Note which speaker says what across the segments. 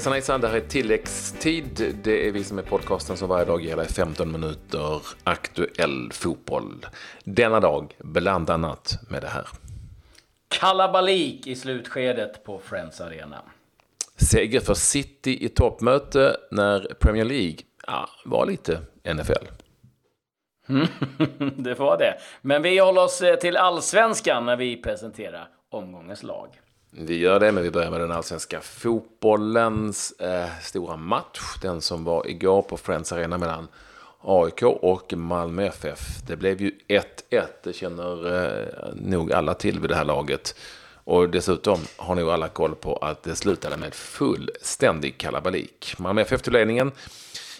Speaker 1: Hejsan hejsan, det här är tilläggstid. Det är vi som är podcasten som varje dag ger dig 15 minuter aktuell fotboll. Denna dag bland annat med det här.
Speaker 2: Kalabalik i slutskedet på Friends Arena.
Speaker 1: Seger för City i toppmöte när Premier League ja, var lite NFL.
Speaker 2: det var det. Men vi håller oss eh, till allsvenskan när vi presenterar omgångens lag.
Speaker 1: Vi gör det, men vi börjar med den allsvenska fotbollens eh, stora match. Den som var igår på Friends Arena mellan AIK och Malmö FF. Det blev ju 1-1, det känner eh, nog alla till vid det här laget. Och dessutom har nog alla koll på att det slutade med fullständig kalabalik. Malmö FF tog ledningen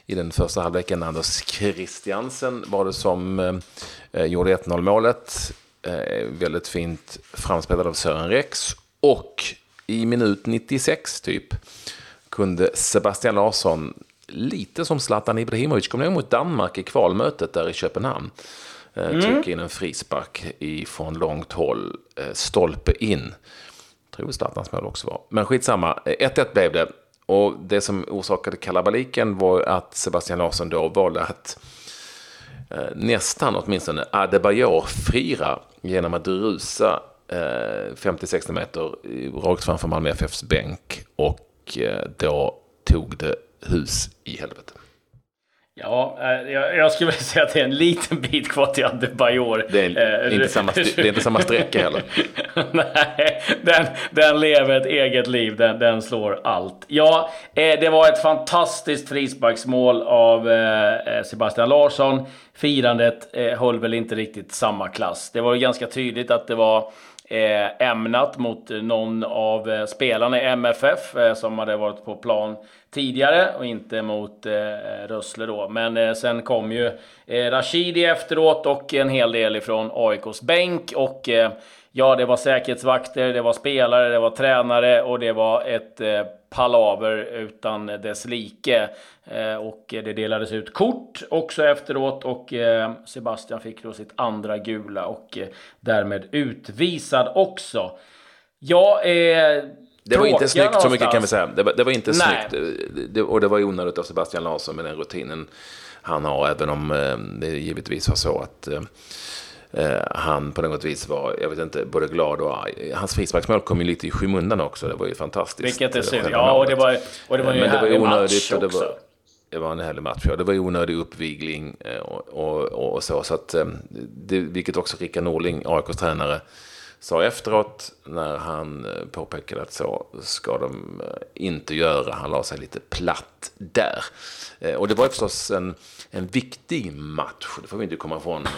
Speaker 1: i den första halvleken. Anders Christiansen var det som eh, eh gjorde 1-0 målet. Eh, väldigt fint framspelad av Sören Rex. Och i minut 96 typ kunde Sebastian Larsson, lite som Zlatan Ibrahimovic, kom ner mot Danmark i kvalmötet där i Köpenhamn. Eh, mm. Trycka in en frispark från långt håll, eh, stolpe in. Jag tror Zlatans mål också var. Men skitsamma, 1-1 blev det. Och det som orsakade kalabaliken var att Sebastian Larsson då valde att eh, nästan åtminstone Adebayor fira genom att rusa 50-60 eh, meter rakt framför Malmö FFs bänk och eh, då tog det hus i helvete.
Speaker 2: Ja, eh, jag, jag skulle vilja säga att det är en liten bit kvar till Adebayor.
Speaker 1: Det är, eh, inte, samma, det är inte samma sträcka heller.
Speaker 2: Nej, den, den lever ett eget liv. Den, den slår allt. Ja, eh, det var ett fantastiskt frisparksmål av eh, Sebastian Larsson. Firandet eh, höll väl inte riktigt samma klass. Det var ganska tydligt att det var eh, ämnat mot eh, någon av eh, spelarna i MFF eh, som hade varit på plan tidigare och inte mot eh, Rössle då. Men eh, sen kom ju eh, Rashidi efteråt och en hel del ifrån AIKs bänk och eh, ja, det var säkerhetsvakter, det var spelare, det var tränare och det var ett eh, palaver utan dess like. Eh, och det delades ut kort också efteråt och eh, Sebastian fick då sitt andra gula och eh, därmed utvisad också. Jag är
Speaker 1: det var inte snyggt, någonstans. så mycket kan vi säga. Det var, det var inte Nej. snyggt. Det, och det var onödigt av Sebastian Larsson med den rutinen han har, även om det givetvis var så att Eh, han på något vis var, jag vet inte, både glad och arg. Hans frisparksmål kom ju lite i skymundan också. Det var ju fantastiskt.
Speaker 2: Vilket är synd. Ja, och det var, och det var ju en härlig match
Speaker 1: och det var, det var en härlig match. Ja. Det var onödig uppvigling eh, och, och, och så. så att, eh, det, vilket också Rickard Norling, AIKs tränare, sa efteråt när han påpekade att så ska de inte göra. Han la sig lite platt där. Och det var förstås en en viktig match. Det får vi inte komma ifrån.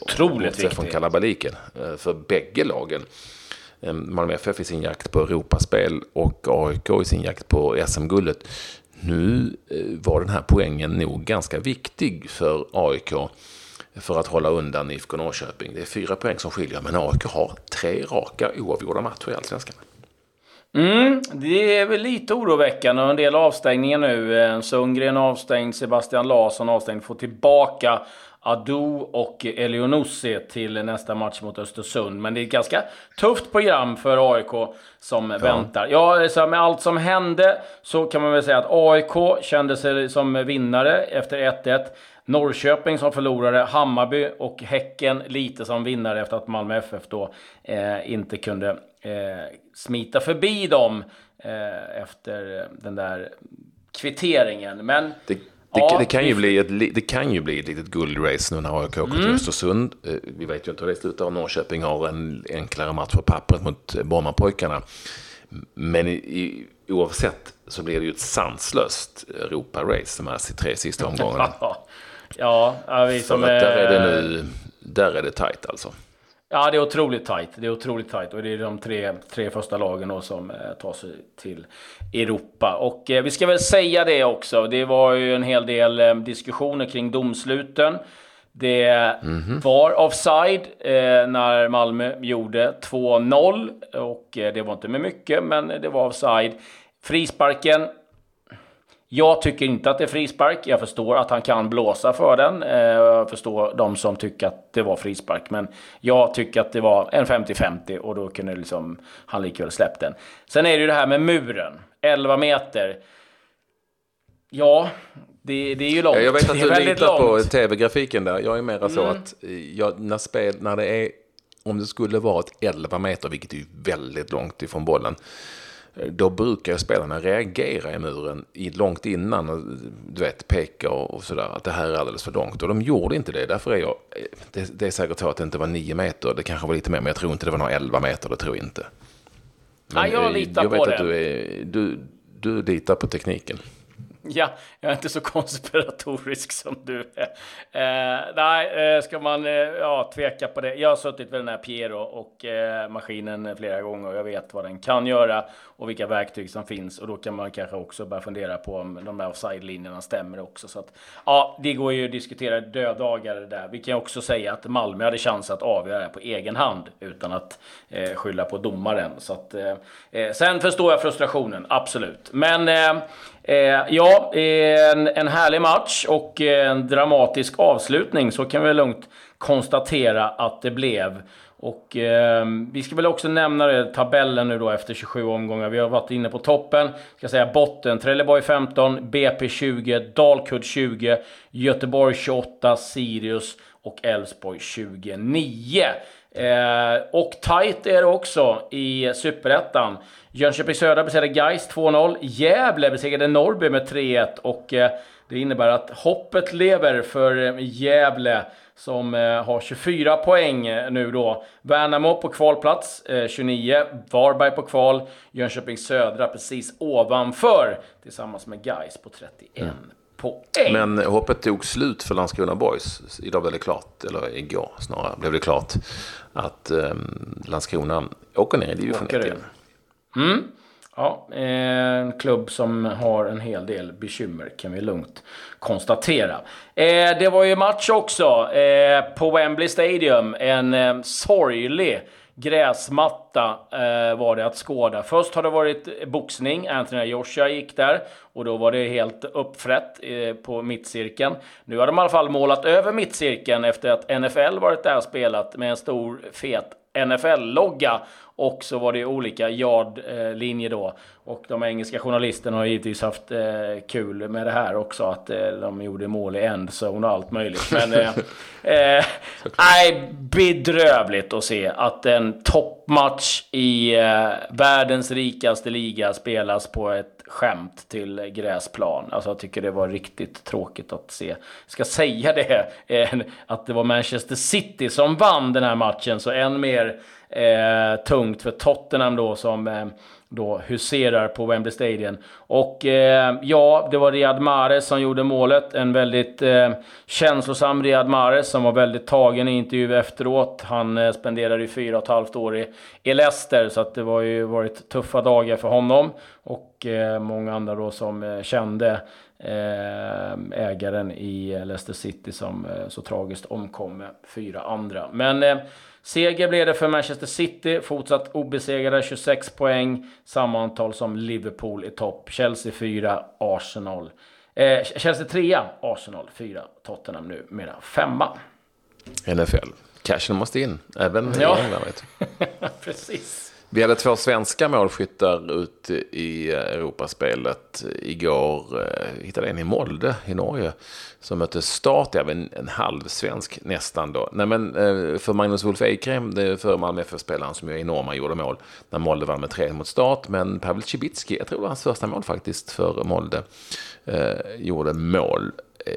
Speaker 2: Otroligt viktig.
Speaker 1: Från kalabaliken. Eh, för bägge lagen. Eh, Malmö FF i sin jakt på Europaspel och AIK i sin jakt på SM-guldet. Nu eh, var den här poängen nog ganska viktig för AIK för att hålla undan IFK Norrköping. Det är fyra poäng som skiljer, men AIK har tre raka oavgjorda matcher i Allsvenskan.
Speaker 2: Mm, det är väl lite oroväckande och en del avstängningar nu. Eh, Sundgren avstängd, Sebastian Larsson avstängd. Får tillbaka Adu och Elionossi till nästa match mot Östersund. Men det är ett ganska tufft program för AIK som ja. väntar. Ja, så med allt som hände så kan man väl säga att AIK kände sig som vinnare efter 1-1. Norrköping som förlorade, Hammarby och Häcken lite som vinnare efter att Malmö FF då eh, inte kunde eh, smita förbi dem eh, efter den där kvitteringen. Men
Speaker 1: det, det, ja, det, kan ju bli ett, det kan ju bli ett litet guldrace nu när AIK åker till mm. Östersund. Eh, vi vet ju inte hur det slutar. Norrköping har en enklare match på pappret mot Brommapojkarna. Men i, i, oavsett så blir det ju ett sanslöst Europa-race de här tre sista omgångarna.
Speaker 2: Ja, vi som...
Speaker 1: För att där är det nu, där är det tajt alltså.
Speaker 2: Ja, det är otroligt tajt. Det är otroligt tajt och det är de tre, tre första lagen då som eh, tar sig till Europa. Och eh, vi ska väl säga det också. Det var ju en hel del eh, diskussioner kring domsluten. Det mm -hmm. var offside eh, när Malmö gjorde 2-0 och eh, det var inte med mycket, men det var offside. Frisparken jag tycker inte att det är frispark. Jag förstår att han kan blåsa för den. Eh, jag förstår de som tycker att det var frispark. Men jag tycker att det var en 50-50 och då kunde liksom han likväl släppt den. Sen är det ju det här med muren. 11 meter. Ja, det, det är ju långt.
Speaker 1: Jag vet att du litar på tv-grafiken där. Jag är mera så att eh, jag, när, spel, när det är, om det skulle vara ett 11 meter, vilket är väldigt långt ifrån bollen, då brukar spelarna reagera i muren långt innan och du vet, peka och, sådär, att det här är alldeles för långt. Och de gjorde inte det, därför är jag, eh, det, det är säkert så att det inte var 9 meter, det kanske var lite mer, men jag tror inte det var några 11 meter, det tror jag inte.
Speaker 2: Ja, jag
Speaker 1: eh,
Speaker 2: litar
Speaker 1: jag vet
Speaker 2: på
Speaker 1: att
Speaker 2: det.
Speaker 1: du, är, du, du litar på tekniken.
Speaker 2: Ja, jag är inte så konspiratorisk som du är. Eh, nej, eh, ska man eh, ja, tveka på det. Jag har suttit vid den här Piero och eh, maskinen flera gånger och jag vet vad den kan göra och vilka verktyg som finns. Och då kan man kanske också börja fundera på om de där offside-linjerna stämmer också. Så att, ja, det går ju att diskutera döddagar det där. Vi kan också säga att Malmö hade chans att avgöra det på egen hand utan att eh, skylla på domaren. Så att, eh, eh sen förstår jag frustrationen, absolut. Men eh, Eh, ja, en, en härlig match och en dramatisk avslutning. Så kan vi lugnt konstatera att det blev. Och eh, vi ska väl också nämna det, tabellen nu då efter 27 omgångar. Vi har varit inne på toppen. Ska säga botten. Trelleborg 15, BP 20, Dalkurd 20, Göteborg 28, Sirius och Elfsborg 29. Eh, och tight är det också i Superettan. Jönköping Södra besegrade Gais 2-0. Gävle besegrade Norrby med 3-1 och eh, det innebär att hoppet lever för eh, Gävle som eh, har 24 poäng eh, nu då. Värnamo på kvalplats, eh, 29. Varberg på kval. Jönköping Södra precis ovanför tillsammans med Gais på 31 poäng.
Speaker 1: Men hoppet tog slut för Landskrona Boys. Idag blev det klart, eller igår snarare, blev det klart att um, Landskrona åker ner i division
Speaker 2: Åker
Speaker 1: 1
Speaker 2: ur.
Speaker 1: igen.
Speaker 2: Mm. Ja, en klubb som har en hel del bekymmer kan vi lugnt konstatera. Eh, det var ju match också eh, på Wembley Stadium. En eh, sorglig gräsmatta eh, var det att skåda. Först har det varit boxning. Anthony Joshua gick där och då var det helt uppfrätt eh, på mittcirkeln. Nu har de i alla fall målat över mittcirkeln efter att NFL varit där och spelat med en stor fet NFL-logga och så var det olika yardlinjer då. Och de engelska journalisterna har givetvis haft eh, kul med det här också. Att eh, de gjorde mål i endzone och allt möjligt. Men eh, eh, nej, bedrövligt att se att en toppmatch i eh, världens rikaste liga spelas på ett skämt till gräsplan. Alltså jag tycker det var riktigt tråkigt att se. Jag ska säga det, eh, att det var Manchester City som vann den här matchen. Så än mer eh, tungt för Tottenham då som eh, då huserar på Wembley Stadium. Och eh, ja, det var Riyad Mahrez som gjorde målet. En väldigt eh, känslosam Riyad Mahrez som var väldigt tagen i intervju efteråt. Han eh, spenderade ju fyra och ett halvt år i, i Leicester, så att det var ju varit tuffa dagar för honom. Och eh, många andra då som eh, kände ägaren i Leicester City som eh, så tragiskt omkom med fyra andra. Men eh, Seger blev det för Manchester City, fortsatt obesegrade 26 poäng, samma antal som Liverpool i topp. Chelsea 4, Arsenal. Eh, Chelsea 3, Arsenal 4, Tottenham nu mera 5.
Speaker 1: NFL. Cashen måste in, även
Speaker 2: Ja.
Speaker 1: i England.
Speaker 2: Precis.
Speaker 1: Vi hade två svenska målskyttar ute i eh, Europaspelet igår. Vi hittade en i Molde i Norge som mötte Start, även en halvsvensk nästan då. Nej men eh, för Magnus Wolf Eikrem, det är för Malmö FF-spelaren som ju är enorma, gjorde mål när Molde vann med 3 mot Start. Men Pavel Cibicki, jag tror det var hans första mål faktiskt för Molde, eh, gjorde mål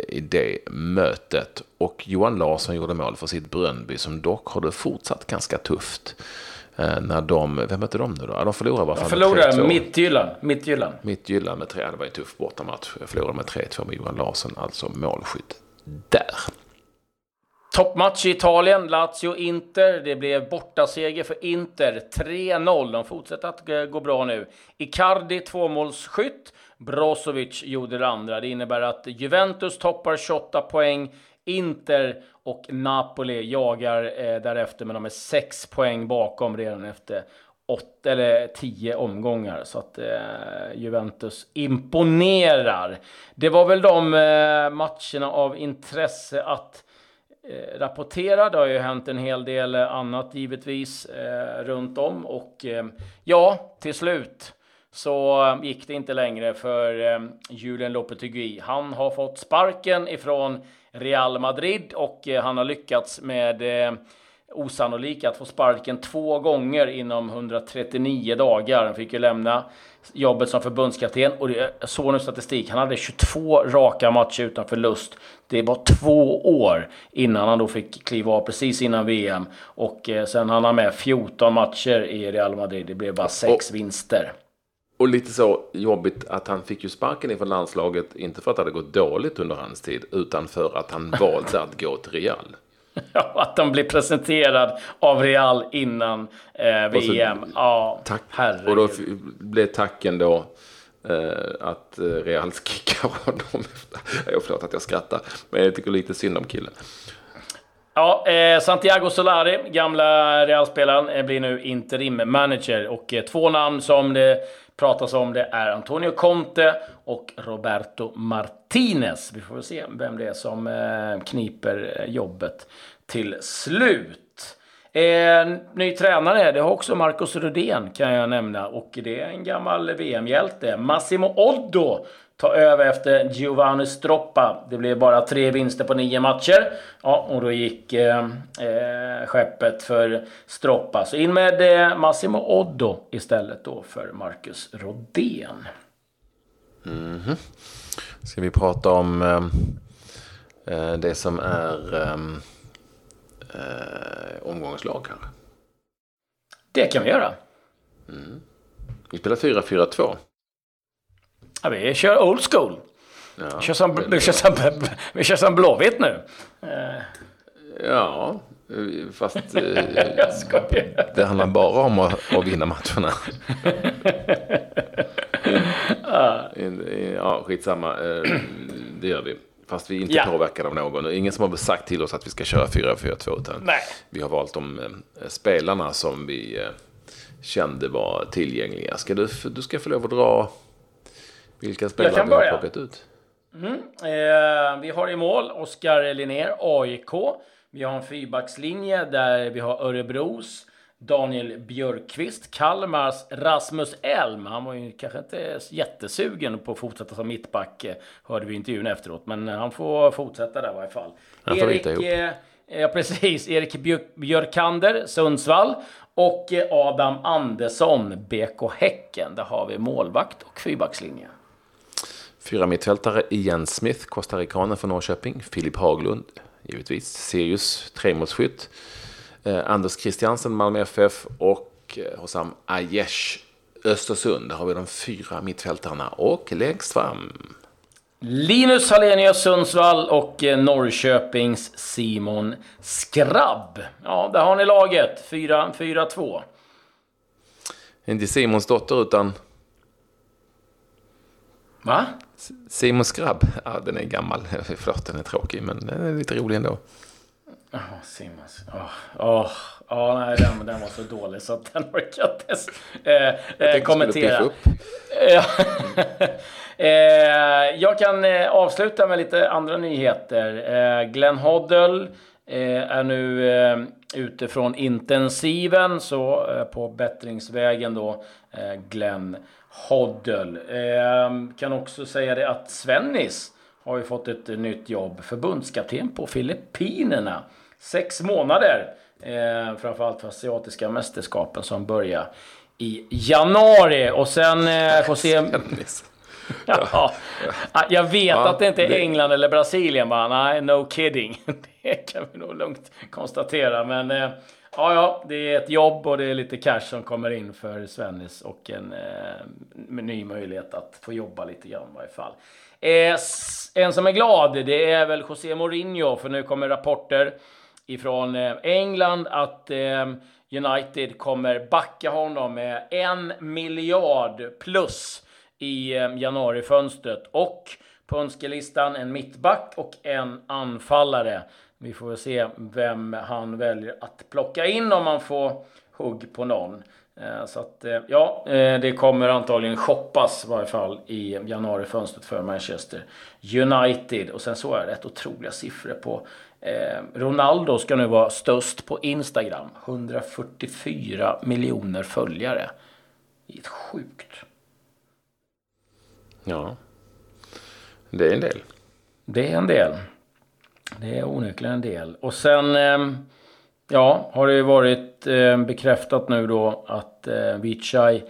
Speaker 1: i det mötet. Och Johan Larsson gjorde mål för sitt Brönnby som dock har det fortsatt ganska tufft. Eh, När de, vem mötte de nu då? De förlorade fan med
Speaker 2: förlorade
Speaker 1: 3-2.
Speaker 2: Midtjylland. Midtjylland.
Speaker 1: Midtjylland med 3, det var en tuff bortamatch. Jag förlorade med 3-2 med Johan Larsson, alltså målskytt där.
Speaker 2: Toppmatch i Italien, Lazio-Inter. Det blev bortaseger för Inter, 3-0. De fortsätter att gå bra nu. Icardi tvåmålsskytt. Brozovic gjorde det andra. Det innebär att Juventus toppar 28 poäng. Inter och Napoli jagar eh, därefter, men de är 6 poäng bakom redan efter 8 eller 10 omgångar. Så att eh, Juventus imponerar. Det var väl de eh, matcherna av intresse att eh, rapportera. Det har ju hänt en hel del annat givetvis eh, runt om och eh, ja, till slut så gick det inte längre för eh, Julen Lopetegui. Han har fått sparken ifrån Real Madrid och eh, han har lyckats med eh, osannolik att få sparken två gånger inom 139 dagar. Han fick ju lämna jobbet som förbundskapten och jag såg nu statistik. Han hade 22 raka matcher utan förlust. Det var två år innan han då fick kliva av precis innan VM och eh, sen hann han med 14 matcher i Real Madrid. Det blev bara sex vinster.
Speaker 1: Och lite så jobbigt att han fick ju sparken ifrån landslaget, inte för att det hade gått dåligt under hans tid, utan för att han valde att gå till Real.
Speaker 2: Ja, att de blir presenterad av Real innan eh, VM. Så, ja,
Speaker 1: tack. Herregud. Och då blev tacken då eh, att eh, Real kickar honom. jag förlåt att jag skrattar, men jag tycker lite synd om killen.
Speaker 2: Ja, eh, Santiago Solari, gamla Realspelaren, eh, blir nu interim manager. Och eh, två namn som det pratas om det är Antonio Conte och Roberto Martinez. Vi får väl se vem det är som eh, kniper eh, jobbet till slut. Eh, ny tränare, det har också Marcus Rudén kan jag nämna. Och det är en gammal VM-hjälte. Massimo Oddo tar över efter Giovanni Stroppa. Det blev bara tre vinster på nio matcher. Ja, och då gick eh, eh, skeppet för Stroppa. Så in med eh, Massimo Oddo istället då för Marcus Rodén.
Speaker 1: Mm -hmm. Ska vi prata om eh, eh det som är eh, eh, omgångslag kanske?
Speaker 2: Det kan vi göra.
Speaker 1: Mm. Vi spelar 4-4-2.
Speaker 2: Ja, vi kör old school. Ja, vi, kör som, vi, kör som, vi kör som Blåvitt nu.
Speaker 1: Eh. Ja, fast eh, det handlar bara om att, att vinna matcherna. ja, skitsamma. Eh, det gör vi. Fast vi är inte ja. påverkade av någon. Ingen som har sagt till oss att vi ska köra 4-4-2. Utan Nej. vi har valt de spelarna som vi kände var tillgängliga. Ska du, du ska få lov att dra vilka spelare vi har plockat ut.
Speaker 2: Mm. Eh, vi har i mål Oskar Linnér, AIK. Vi har en fyrbackslinje där vi har Örebros Daniel Björkqvist, Kalmars Rasmus Elm. Han var ju kanske inte jättesugen på att fortsätta som mittback, eh, hörde vi i intervjun efteråt. Men han får fortsätta där i varje fall. Erik, eh, ja, precis. Erik Björkander, Sundsvall. Och eh, Adam Andersson, BK Häcken. Där har vi målvakt och fyrbackslinje.
Speaker 1: Fyra mittfältare, Ian Smith, costaricanen från Norrköping. Filip Haglund, givetvis. Sirius, tremålsskytt. Eh, Anders Christiansen, Malmö FF och eh, Hossam Aiesh, Östersund. Där har vi de fyra mittfältarna. Och längst fram...
Speaker 2: Linus Hallenius Sundsvall och eh, Norrköpings Simon Skrabb. Ja, där har ni laget. 4-2.
Speaker 1: Inte Simons dotter utan...
Speaker 2: Va?
Speaker 1: Simon Skrabb. Ja, den är gammal. Förlåt, den är tråkig, men den är lite rolig ändå.
Speaker 2: Jaha, oh, Simmons. Åh, oh, oh, nej, den, den var så dålig så att den orkade inte eh, eh, kommentera. eh, jag kan avsluta med lite andra nyheter. Eh, Glenn Hoddle Eh, är nu eh, ute från intensiven, så eh, på bättringsvägen då, eh, Glenn Hoddle. kan också säga det att Svennis har ju fått ett nytt jobb. Förbundskapten på Filippinerna. Sex månader. Eh, framförallt för asiatiska mästerskapen som börjar i januari. Och sen eh, får se... ja, jag vet ja, att det inte är England eller Brasilien bara. Nej, no kidding. Det kan vi nog lugnt konstatera. Men eh, ja, ja, det är ett jobb och det är lite cash som kommer in för Svennis och en eh, ny möjlighet att få jobba lite grann i varje fall. Eh, en som är glad, det är väl José Mourinho, för nu kommer rapporter ifrån eh, England att United kommer backa honom med en miljard plus i eh, januarifönstret. Och på önskelistan en mittback och en anfallare. Vi får väl se vem han väljer att plocka in om han får hugg på någon. Eh, så att eh, ja, det kommer antagligen shoppas i varje fall i januarifönstret för Manchester United. Och sen så är det rätt otroliga siffror på Ronaldo ska nu vara störst på Instagram. 144 miljoner följare. Det är sjukt.
Speaker 1: Ja, det är en del.
Speaker 2: Det är en del. Det är onekligen en del. Och sen ehm, ja, har det ju varit ehm, bekräftat nu då att eh, Vichai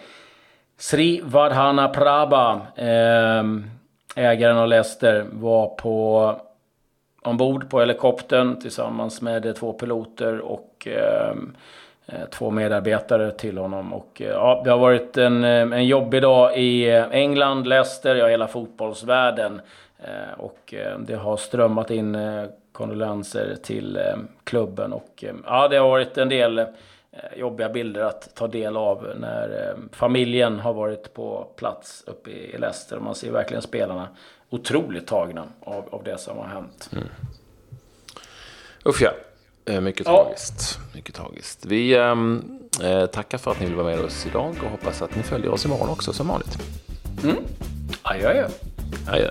Speaker 2: Sri Vadhana Prabha, ehm, ägaren av Leicester, var på ombord på helikoptern tillsammans med två piloter och Eh, två medarbetare till honom. Och, eh, ja, det har varit en, eh, en jobbig dag i England, Leicester, ja hela fotbollsvärlden. Och det har strömmat in kondolenser till klubben. Och ja, det har varit en del jobbiga bilder att ta del av när familjen har varit på plats uppe i Leicester. Man ser verkligen spelarna otroligt tagna av, av det som har hänt. Mm.
Speaker 1: Usch ja. Eh, mycket ja. tragiskt. Mycket tragiskt. Vi ehm, eh, tackar för att ni vill vara med oss idag och hoppas att ni följer oss imorgon också som vanligt.
Speaker 2: Mm. Adjö, adjö.
Speaker 1: adjö.